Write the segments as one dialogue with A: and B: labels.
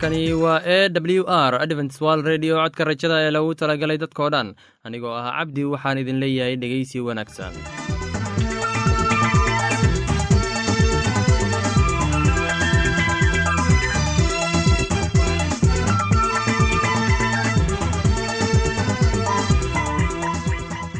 A: halkani waa e w r adventswal redio codka rajada ee lagu talagalay dadkoo dhan. Anigoo ah cabdi waxaan idin leeyahay dhegeysi wanaagsan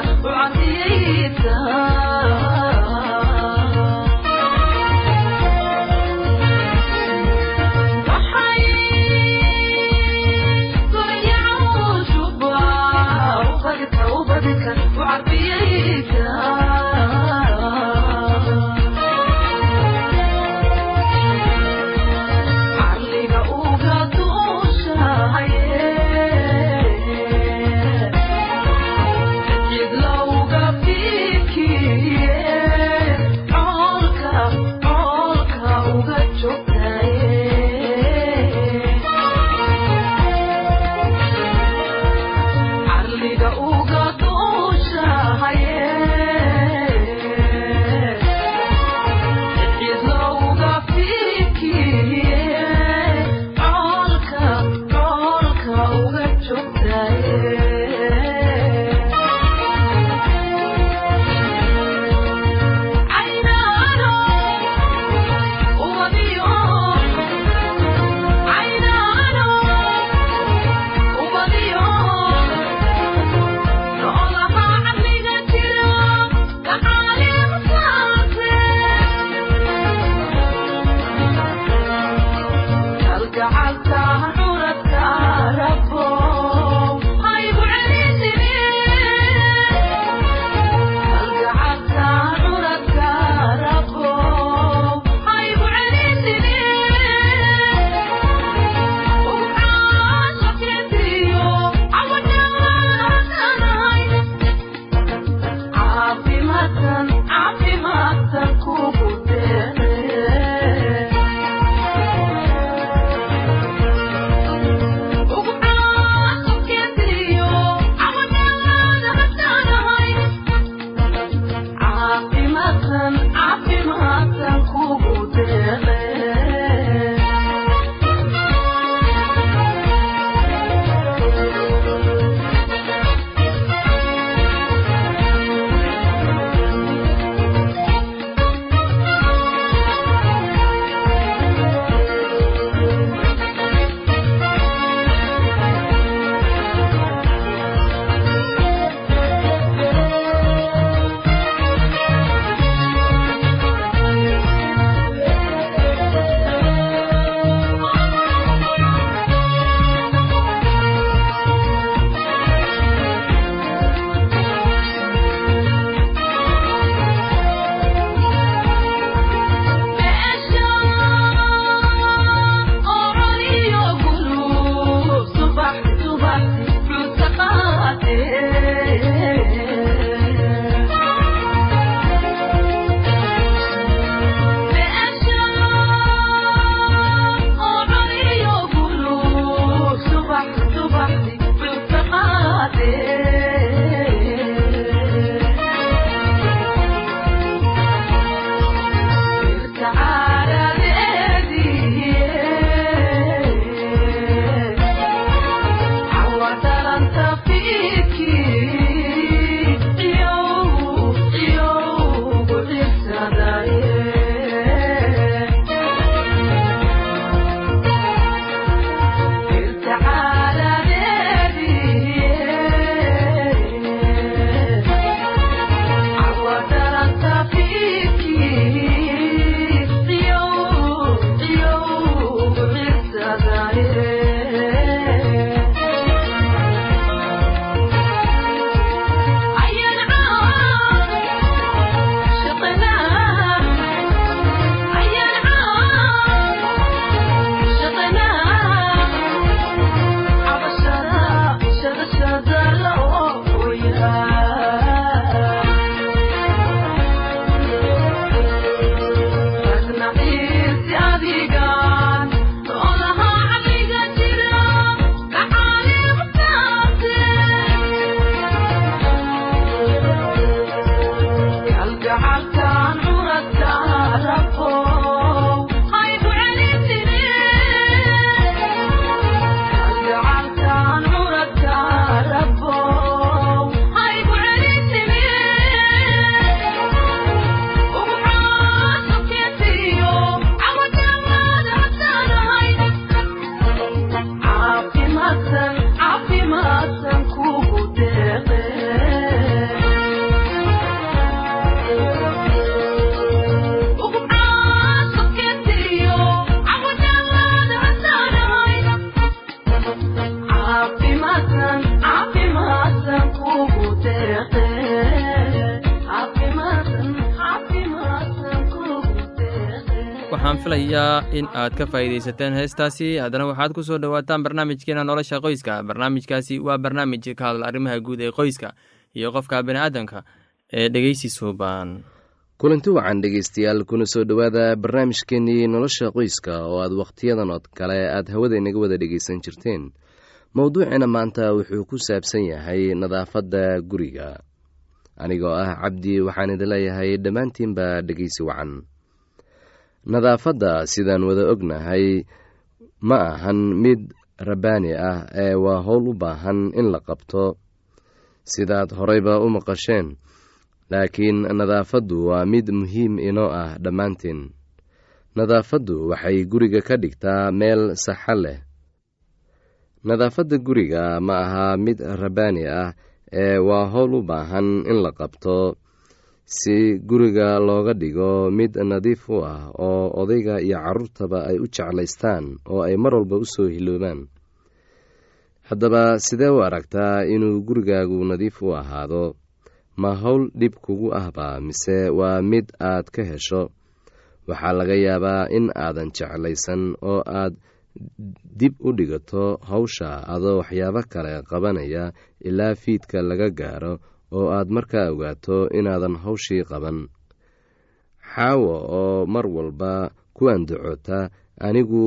B: Oh
A: another aad ka faa'iidaysateen heestaasi. Haddana waxaad ku soo dhowaataan barnaamijkeena nolosha qoyska. Barnaamijkaasi waa barnaamij ka hadla arrimaha guud ee qoyska iyo qofka bini'aadanka ee dhegeysi suuban.
C: Kulanti wacan dhegeystayaal kuna soo dhowaada barnaamijkeenii nolosha qoyska oo aad wakhtiyadan oo kale aad hawada inaga wada dhegeysan jirteen. Mowduucina maanta wuxuu ku saabsan yahay nadaafadda guriga. Anigoo ah cabdi waxaan idin leeyahay dhammaantiinba dhegeysi wacan nadaafadda sidaan wada ognahay ma ahan mid rabbaani ah ee waa howl u baahan in la qabto. Sidaad horeyba u maqasheen laakiin nadaafaddu waa mid muhiim inoo ah dhammaantiin. Nadaafaddu waxay guriga ka dhigtaa meel saxa leh. Nadaafadda guriga ma aha mid rabbaani ah ee waa howl u baahan in la qabto si guriga looga dhigo mid nadiif u ah oo odayga iyo carruurtaba ay u jeclaystaan oo ay mar walba u soo hiloobaan. Haddaba sidee u aragtaa inuu gurigaagu nadiif u ahaado? Ma howl dhib kugu ahba mise waa mid aad ka hesho? Waxaa laga yaabaa in aadan jeclaysan oo aad dib u dhigato hawsha adoo waxyaabo kale qabanaya ilaa fiidka laga gaaro oo aad markaa ogaato inaadan hawshii qaban. Xaawo oo mar walba ku andacota anigu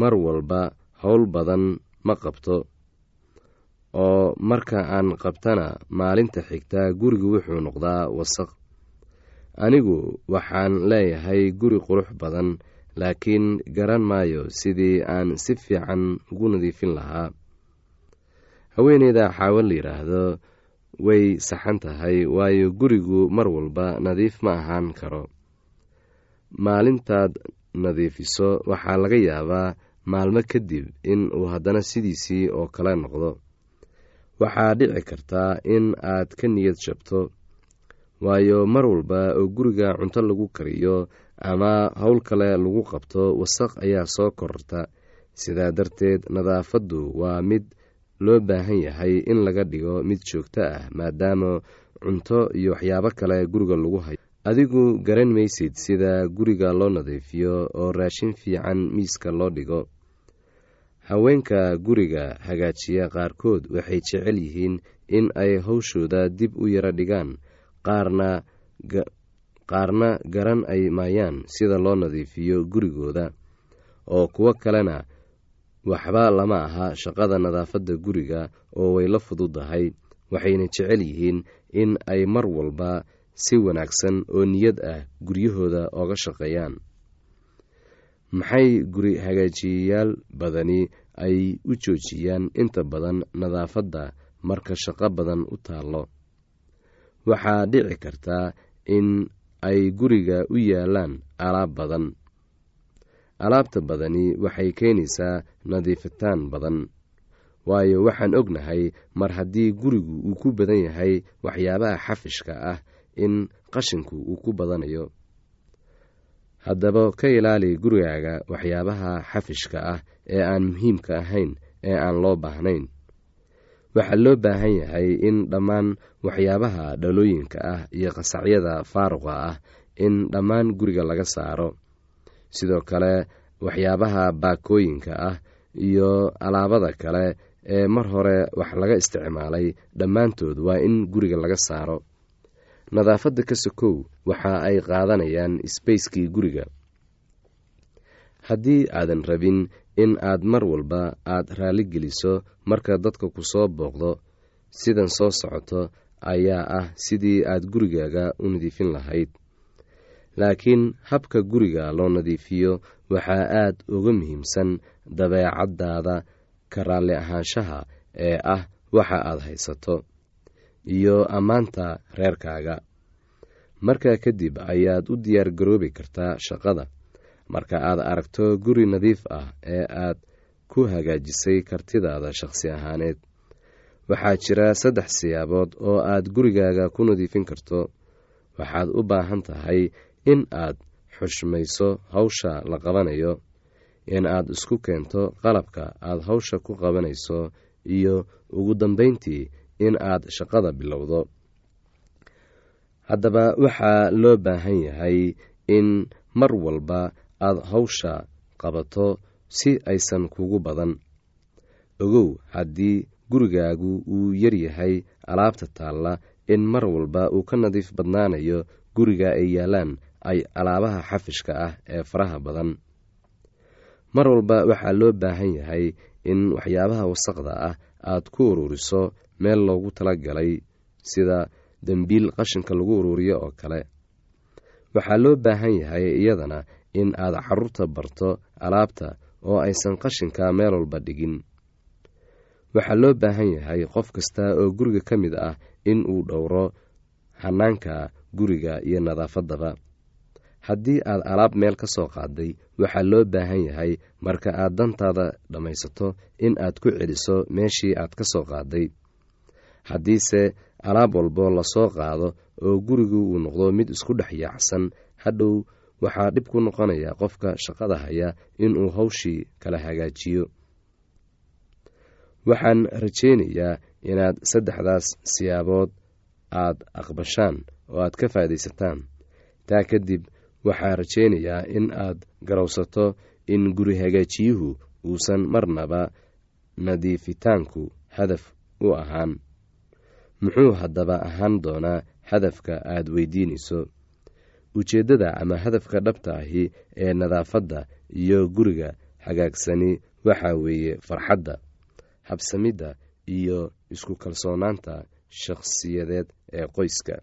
C: mar walba howl badan ma qabto. Oo marka aan qabtana maalinta xigta gurigu wuxuu noqdaa wasaq. Anigu waxaan leeyahay guri qurux badan laakiin garan maayo sidii aan si fiican ugu nadiifin lahaa. Haweeneyda xaawo la yidhaahdo way saxan tahay waayo gurigu mar walba nadiif ma ahaan karo. Maalintaad nadiifiso waxaa laga yaabaa maalmo kadib in uu haddana sidiisii oo kale noqdo. Waxaa dhici kartaa in aad ka niyad jabto waayo mar walba oo guriga cunto lagu kariyo ama howl kale lagu qabto wasaq ayaa soo kororta. Sidaa darteed nadaafaddu waa mid loo baahan yahay in laga dhigo mid joogto ah maadaama cunto iyo waxyaabo kale guriga lagu hayo. Adigu garan maysid sida guriga loo nadiifiyo oo raashin fiican miiska loo dhigo. Haweenka guriga hagaajiya qaarkood waxay jecel yihiin in ay hawshooda dib u yaro dhigaan qaarna garan ay maayaan sida loo nadiifiyo gurigooda. Oo kuwo kalena waxba lama aha shaqada nadaafadda guriga oo way la fududahay waxayna jecel yihiin in ay mar walba si wanaagsan oo niyad ah guryahooda ooga shaqeeyaan. Maxay guri hagaajiyayaal badani ay u joojiyaan inta badan nadaafadda marka shaqo badan u taallo? Waxaa dhici kartaa in ay guriga u yaalaan alaab badan alaabta badani waxay keenaysaa nadiifitaan badan. Waayo waxaan ognahay mar haddii gurigu uu ku badan yahay waxyaabaha xafishka ah in qashinku uu ku badanayo. Haddaba ka ilaali gurigaaga waxyaabaha xafishka ah ee aan muhiimka ahayn ee aan loo baahnayn. Waxaa loo baahan yahay in dhammaan waxyaabaha dhalooyinka ah iyo qasacyada faaruqa ah in dhammaan guriga laga saaro sidoo kale waxyaabaha baakooyinka ah iyo alaabada kale ee mar hore wax laga isticmaalay dhammaantood waa in guriga laga saaro. Nadaafadda ka sokow waxa ay qaadanayaan sbacekii guriga. Haddii aadan rabin in aad mar walba aad raalli geliso marka dadka ku soo booqdo sidan soo socoto ayaa ah sidii aad gurigaaga u nadiifin lahayd laakiin habka guriga loo nadiifiyo waxaa aad uga muhiimsan dabeecaddaada ka raalli ahaanshaha ee ah waxa aad haysato iyo ammaanta reerkaaga. Markaa kadib ayaad u diyaar garoobi kartaa shaqada. Marka aad aragto guri nadiif ah ee aad ku hagaajisay kartidaada shaqsi ahaaneed waxaa jira saddex siyaabood oo aad gurigaaga ku nadiifin karto. Waxaad u baahan tahay in aad xushmayso hawsha la qabanayo in aad isku keento qalabka aad hawsha ku qabanayso iyo ugu dambeyntii in aad shaqada bilowdo. Haddaba waxaa loo baahan yahay in mar walba aad hawsha qabato si aysan kugu badan. Ogow haddii gurigaagu uu yaryahay alaabta taalla in mar walba uu ka nadiif badnaanayo guriga ay yaalaan ay alaabaha xafishka ah ee faraha badan. Mar walba waxaa loo baahan yahay in waxyaabaha wasaqda ah aad ku ururiso meel loogu talagalay sida dembiil qashinka lagu ururiyo oo kale. Waxaa loo baahan yahay iyadana in aad carruurta barto alaabta oo aysan qashinka meel walba dhigin. Waxaa loo baahan yahay qof kasta oo guriga ka mid ah in uu dhowro hanaanka guriga iyo nadaafadaba haddii aad alaab meel ka soo qaaday waxaa loo baahan yahay marka aad dantaada dhammaysato in aad ku celiso meeshii aad ka soo qaaday. Haddiise alaab walbo la soo qaado oo gurigu uu noqdo mid isku dhex yaacsan hadhow waxaa dhib ku noqonaya qofka shaqada haya inuu hawshii kala hagaajiyo. Waxaan rajaynayaa inaad saddexdaas siyaabood aad aqbashaan oo aad ka faa'iidaysataan taa kadib waxaa rajaynayaa in aad garowsato in guri hagaajiyuhu uusan marnaba nadiifitaanku hadaf u ahaan. Muxuu haddaba ahaan doonaa hadafka aad weydiinayso? Ujeeddada ama hadafka dhabta ahi ee nadaafadda iyo guriga hagaagsani waxaa weeye farxadda habsamidda iyo isku kalsoonaanta shakhsiyadeed ee qoyska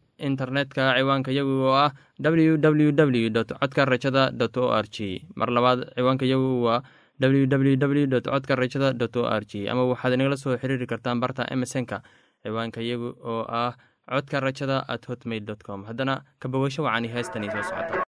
A: internetka ciwaanka yagu oo ah w w w codka rajada o r g mar labaad ciwaanka yagu waa w w w dot codka rajada dot o r g ama waxaad inagala soo xiriiri kartaan barta emesonka ciwaanka yagu oo ah codka rajada at hotmail dot com. Haddana kabawasho wacani heestani soo socota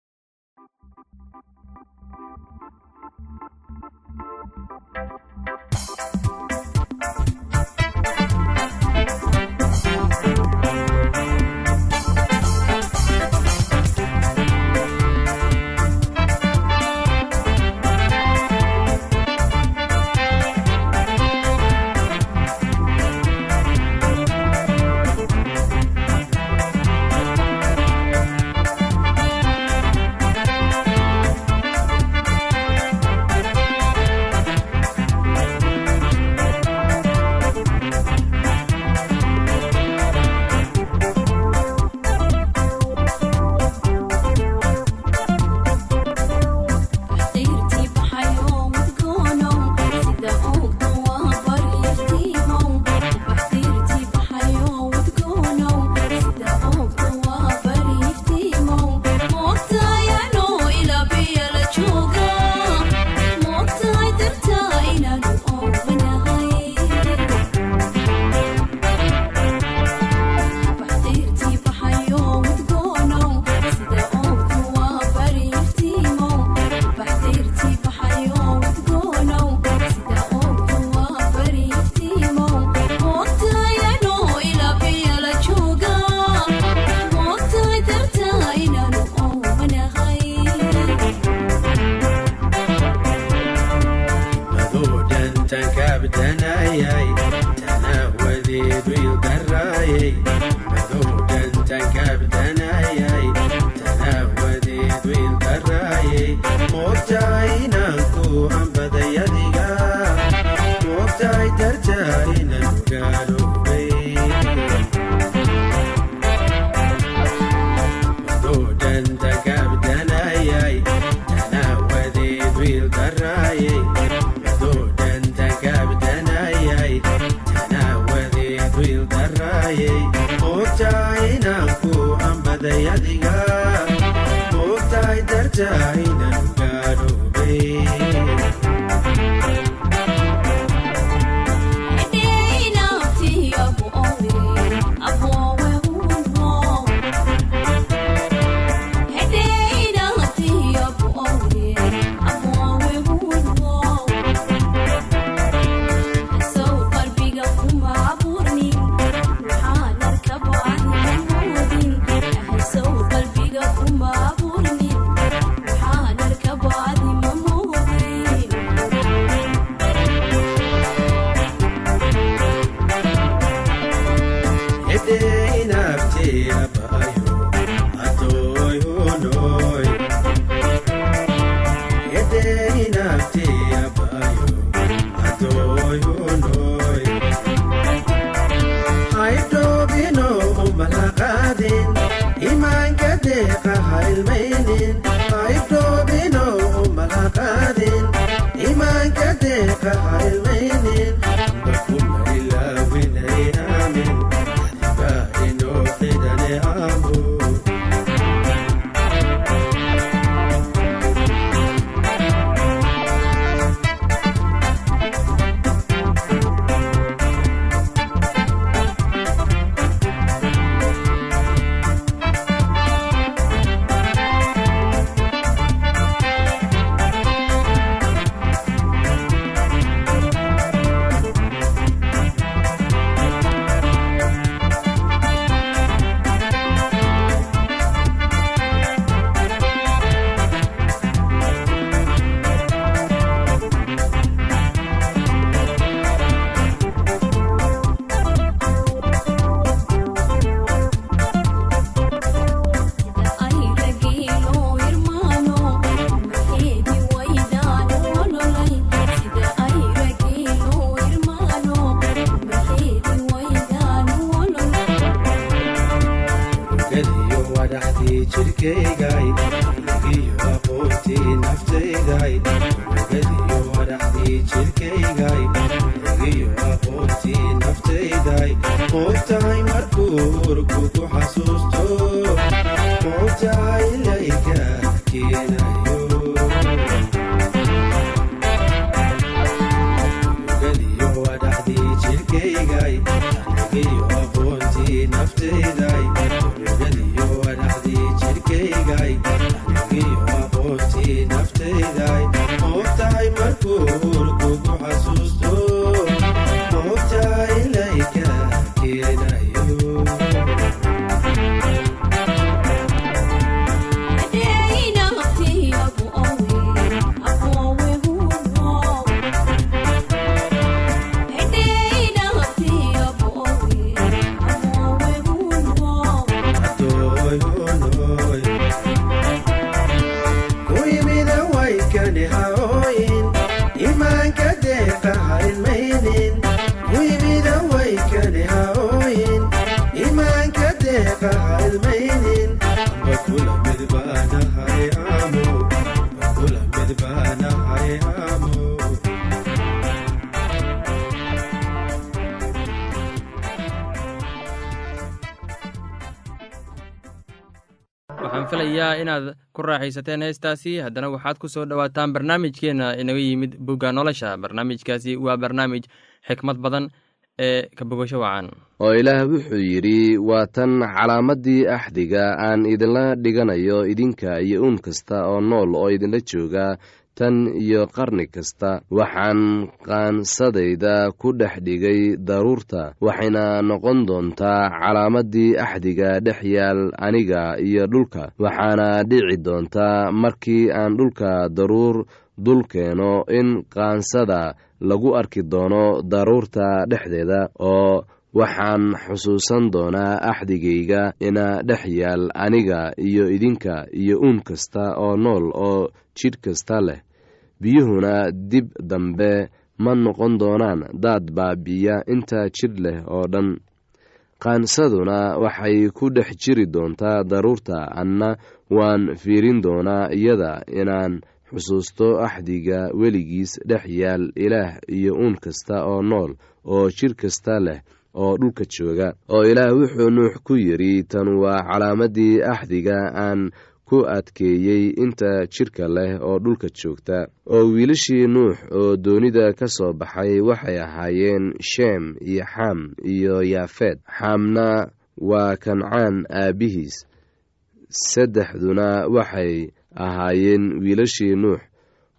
D: wadaxdii jirkaygay iyo aqoontii naftayday ogadiyo wadaxdii jirkaygay iyo aqoontii naftayday ku
A: raaxaysateen heestaasi. Haddana waxaad ku soo dhowaataan barnaamijkeenna inaga yimid bugga nolosha. Barnaamijkaasi waa barnaamij xikmad badan ee ka bogasho wacan.
C: Oo ilaah wuxuu yidhi waa tan calaamaddii axdiga aan idinla dhiganayo idinka iyo uun kasta oo nool oo idinla jooga tan iyo qarni kasta waxaan qaansadayda ku dhex dhigay daruurta waxayna noqon doontaa calaamaddii axdiga dhex yaal aniga iyo dhulka waxaana dhici doontaa markii aan dhulka daruur dul keeno in qaansada lagu arki doono daruurta dhexdeeda oo waxaan xusuusan doonaa axdigayga ina dhex yaal aniga iyo idinka iyo uun kasta oo nool oo jidh kasta leh biyuhuna dib dambe ma noqon doonaan daad baabi'iya inta jidh leh oo dhan. Qaansaduna waxay ku dhex jiri doontaa daruurta anna waan fiirin doonaa iyada inaan xusuusto axdiga weligiis dhex yaal ilaah iyo uun kasta oo nool oo jidh kasta leh oo dhulka jooga. Oo ilaah wuxuu nuux ku yidhi tan waa calaamaddii axdiga aan ku adkeeyey inta jidhka leh oo dhulka joogta. Oo wiilashii nuux oo doonida ka soo baxay waxay ahaayeen sheem iyo xam iyo yaafeed xamna waa kancaan aabbihiis saddexduna waxay ahaayeen wiilashii nuux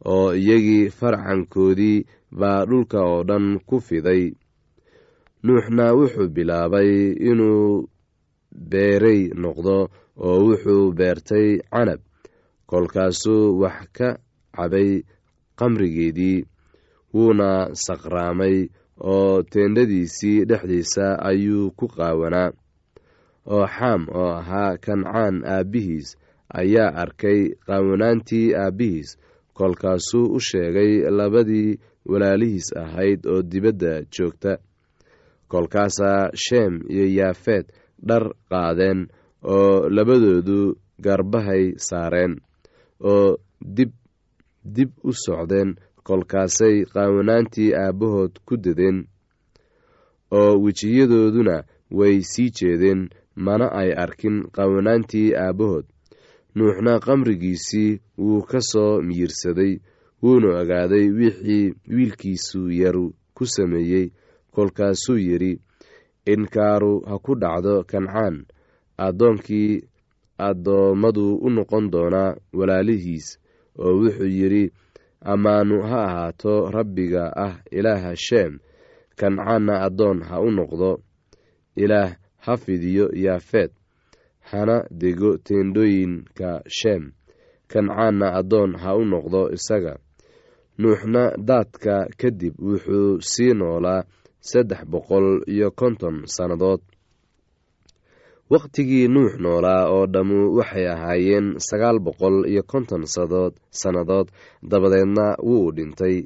C: oo iyagii farcankoodii baa dhulka oo dhan ku fiday. Nuuxna wuxuu bilaabay inuu beerey noqdo oo wuxuu beertay canab. Kolkaasuu wax ka cabay qamrigeedii wuuna saqraamay oo teendhadiisii dhexdiisa ayuu ku qaawanaa. Oo xaam oo ahaa kancaan aabbihiis ayaa arkay qaawanaantii aabbihiis. Kolkaasuu u sheegay labadii walaalihiis ahayd oo dibadda joogta. Kolkaasaa sheem iyo yaafeed dhar qaadeen oo labadoodu garbahay saareen oo dib dib u socdeen kolkaasay qaawanaantii aabbahood ku dadeen oo wejiyadooduna way sii jeedeen mana ay arkin qaawanaantii aabbahood. Nuuxna qamrigiisii wuu ka soo miyirsaday wuuna ogaaday wixii wiilkiisu yaru ku sameeyey kolkaasuu yidhi inkaaru ha ku dhacdo kancaan addoonkii addoommadu u noqon doonaa walaalihiis oo wuxuu yidhi ammaanu ha ahaato rabbiga ah ilaaha sheem kancaanna addoon ha u noqdo. Ilaah ha fidiyo yaafeed hana dego teendhooyinka sheem kancaanna addoon ha u noqdo isaga. Nuuxna daadka kadib wuxuu sii noolaa saddex boqol iyo konton sannadood wakhtigii nuux noolaa oo dhammu waxay ahaayeen sagaal boqol iyo konton sadood sannadood dabadeedna wuu dhintay.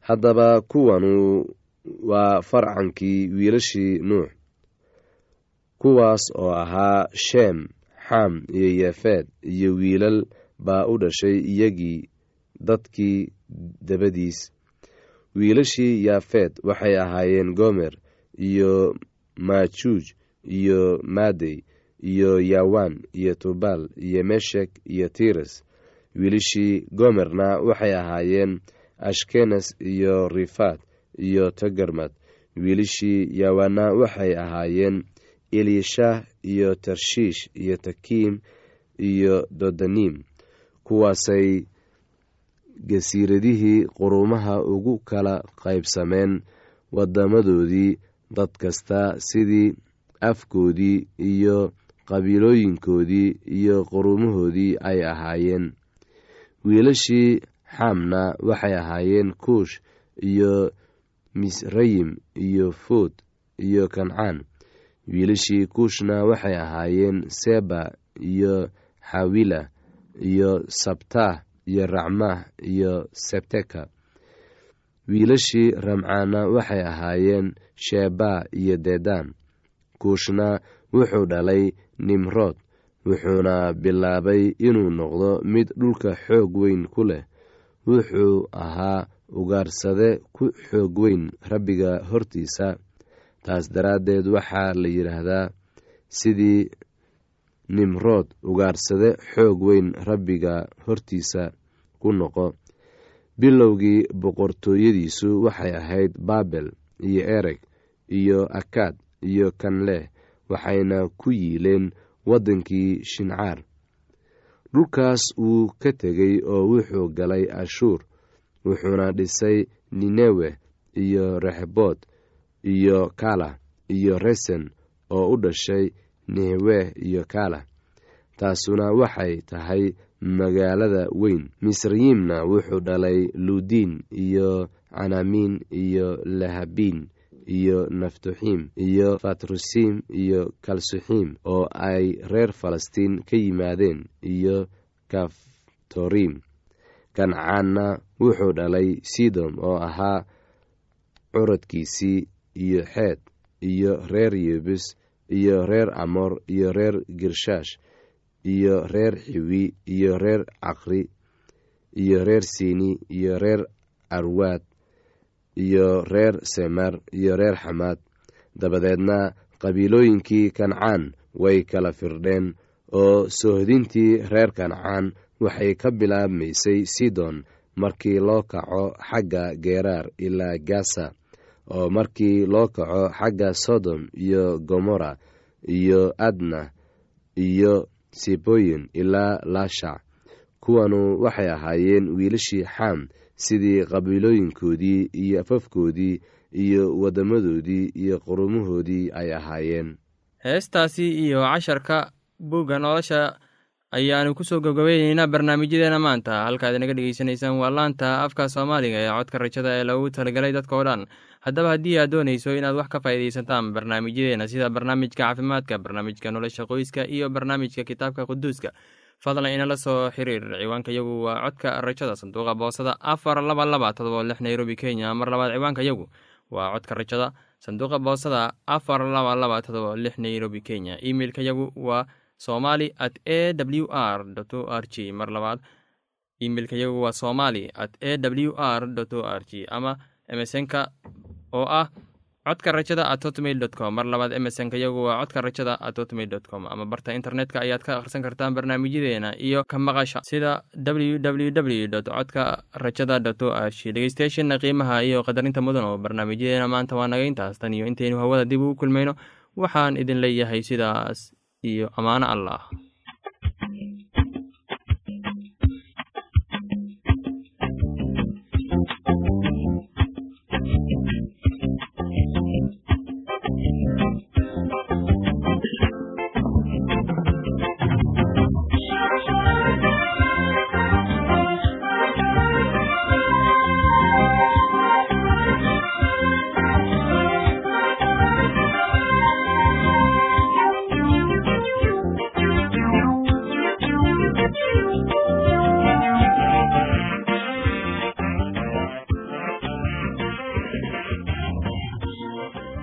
C: Haddaba kuwanu waa farcankii wiilashii nuux. Kuwaas oo ahaa sheem xam iyo yefeed iyo wiilal baa u dhashay iyagii dadkii dabadiis. Wiilashii yaafeed waxay ahaayeen gomer iyo majuuj iyo madey iyo yawan iyo tubal iyo meshek iyo tiras wiilashii gomerna waxay ahaayeen ashkenes iyo rifat iyo tagarmad. Wiilashii yawana waxay ahaayeen elishah iyo tarshiish iyo takiim iyo dodanim kuwaasay gasiiradihii qurumaha ugu kala qaybsameen wadamadoodii dad kasta sidii afkoodii iyo qabiilooyinkoodii iyo qurumahoodii ay ahaayeen. Wiilashii xamna waxay ahaayeen kuush iyo misrayim iyo food iyo kancaan. Wiilashii kuushna waxay ahaayeen seba iyo xawila iyo sabtah iyo racmah iyo sebteka. Wiilashii ramcaana waxay ahaayeen sheba iyo dedan kuushna wuxuu dhalay nimrood wuxuuna bilaabay inuu noqdo mid dhulka xoog weyn ku leh. Wuxuu ahaa ugaarsade ku xoog weyn rabbiga hortiisa. Taas daraaddeed waxaa la yidhaahdaa sidii nimrood ugaarsade xoog weyn rabbiga hortiisa ku noqo. Bilowgii boqortooyadiisu waxay ahayd baabel iyo ereg iyo akaad iyo kanleh waxayna ku yiileen waddankii shincaar. Dhulkaas wuu ka tegey oo wuxuu galay ashuur wuxuuna dhisay ninewe iyo rexbood iyo kala iyo resen oo u dhashay nehwe iyo kala taasuna waxay tahay magaalada weyn. Misrayimna wuxuu dhalay ludiin iyo canaamiin iyo lahabiin iyo naftuxiim iyo fatrusiim iyo kalsuxiim oo ay reer falastiin ka yimaadeen iyo kaftoriim kancaanna wuxuu dhalay sidom oo ahaa curadkiisii iyo xeed iyo reer yebus iyo reer amor iyo reer girshaash iyo reer xiwi iyo reer caqri iyo reer sini iyo reer arwaad iyo reer semar iyo reer xamaad dabadeedna qabiilooyinkii kancaan way kala firdheen oo soohdintii reer kancaan waxay ka bilaabmaysay sidon markii loo kaco xagga geeraar ilaa gasa oo markii loo kaco xagga sodom iyo gomora iyo adna iyo siboyin ilaa laashac kuwanu waxay ahaayeen wiilashii xam sidii qabiilooyinkoodii iyo afafkoodii iyo waddamadoodii iyo qurumahoodii ay ahaayeen.
A: Heestaasi iyo casharka buugga nolosha ayaanu ku soo gabgabayneynaa barnaamijyadeena maanta. Halkaad inaga dhegeysanaysaan waa laanta afka soomaaliga ee codka rajada ee loogu talagalay dadka dhan. Haddaba haddii aad doonayso inaad wax ka faa'iidaysataan barnaamijyadeena sida barnaamijka caafimaadka barnaamijka nolosha qoyska iyo barnaamijka kitaabka quduuska fadlan inala soo xiriir. Ciwaanka yagu waa codka rajada sanduuqa boosada afar laba laba todoba lix nairobi kenya. Mar labaad ciwaanka yagu waa codka rajada sanduuqa boosada afar laba laba todoba lix nairobi kenya. Emeilka yagu waa somali at a w r o r g. Mar labaad imeilka yagu waa somali at a w r o r g. Ama emesonka oo ah codka rajada at hotmail com. Mar labaad emesonka yagu waa codka rajada at hotmail com. Ama barta internetka ayaad ka akhrisan kartaan barnaamijyadeena iyo ka maqasha sida w w w dot codka rajada dot o g dhegeystayaasheena qiimaha iyo qadarinta mudan oo barnaamijyadeena maanta waa naga tan iyo intaynu hawada dib ugu kulmayno. Waxaan idin leeyahay sidaas iyo ammaano allah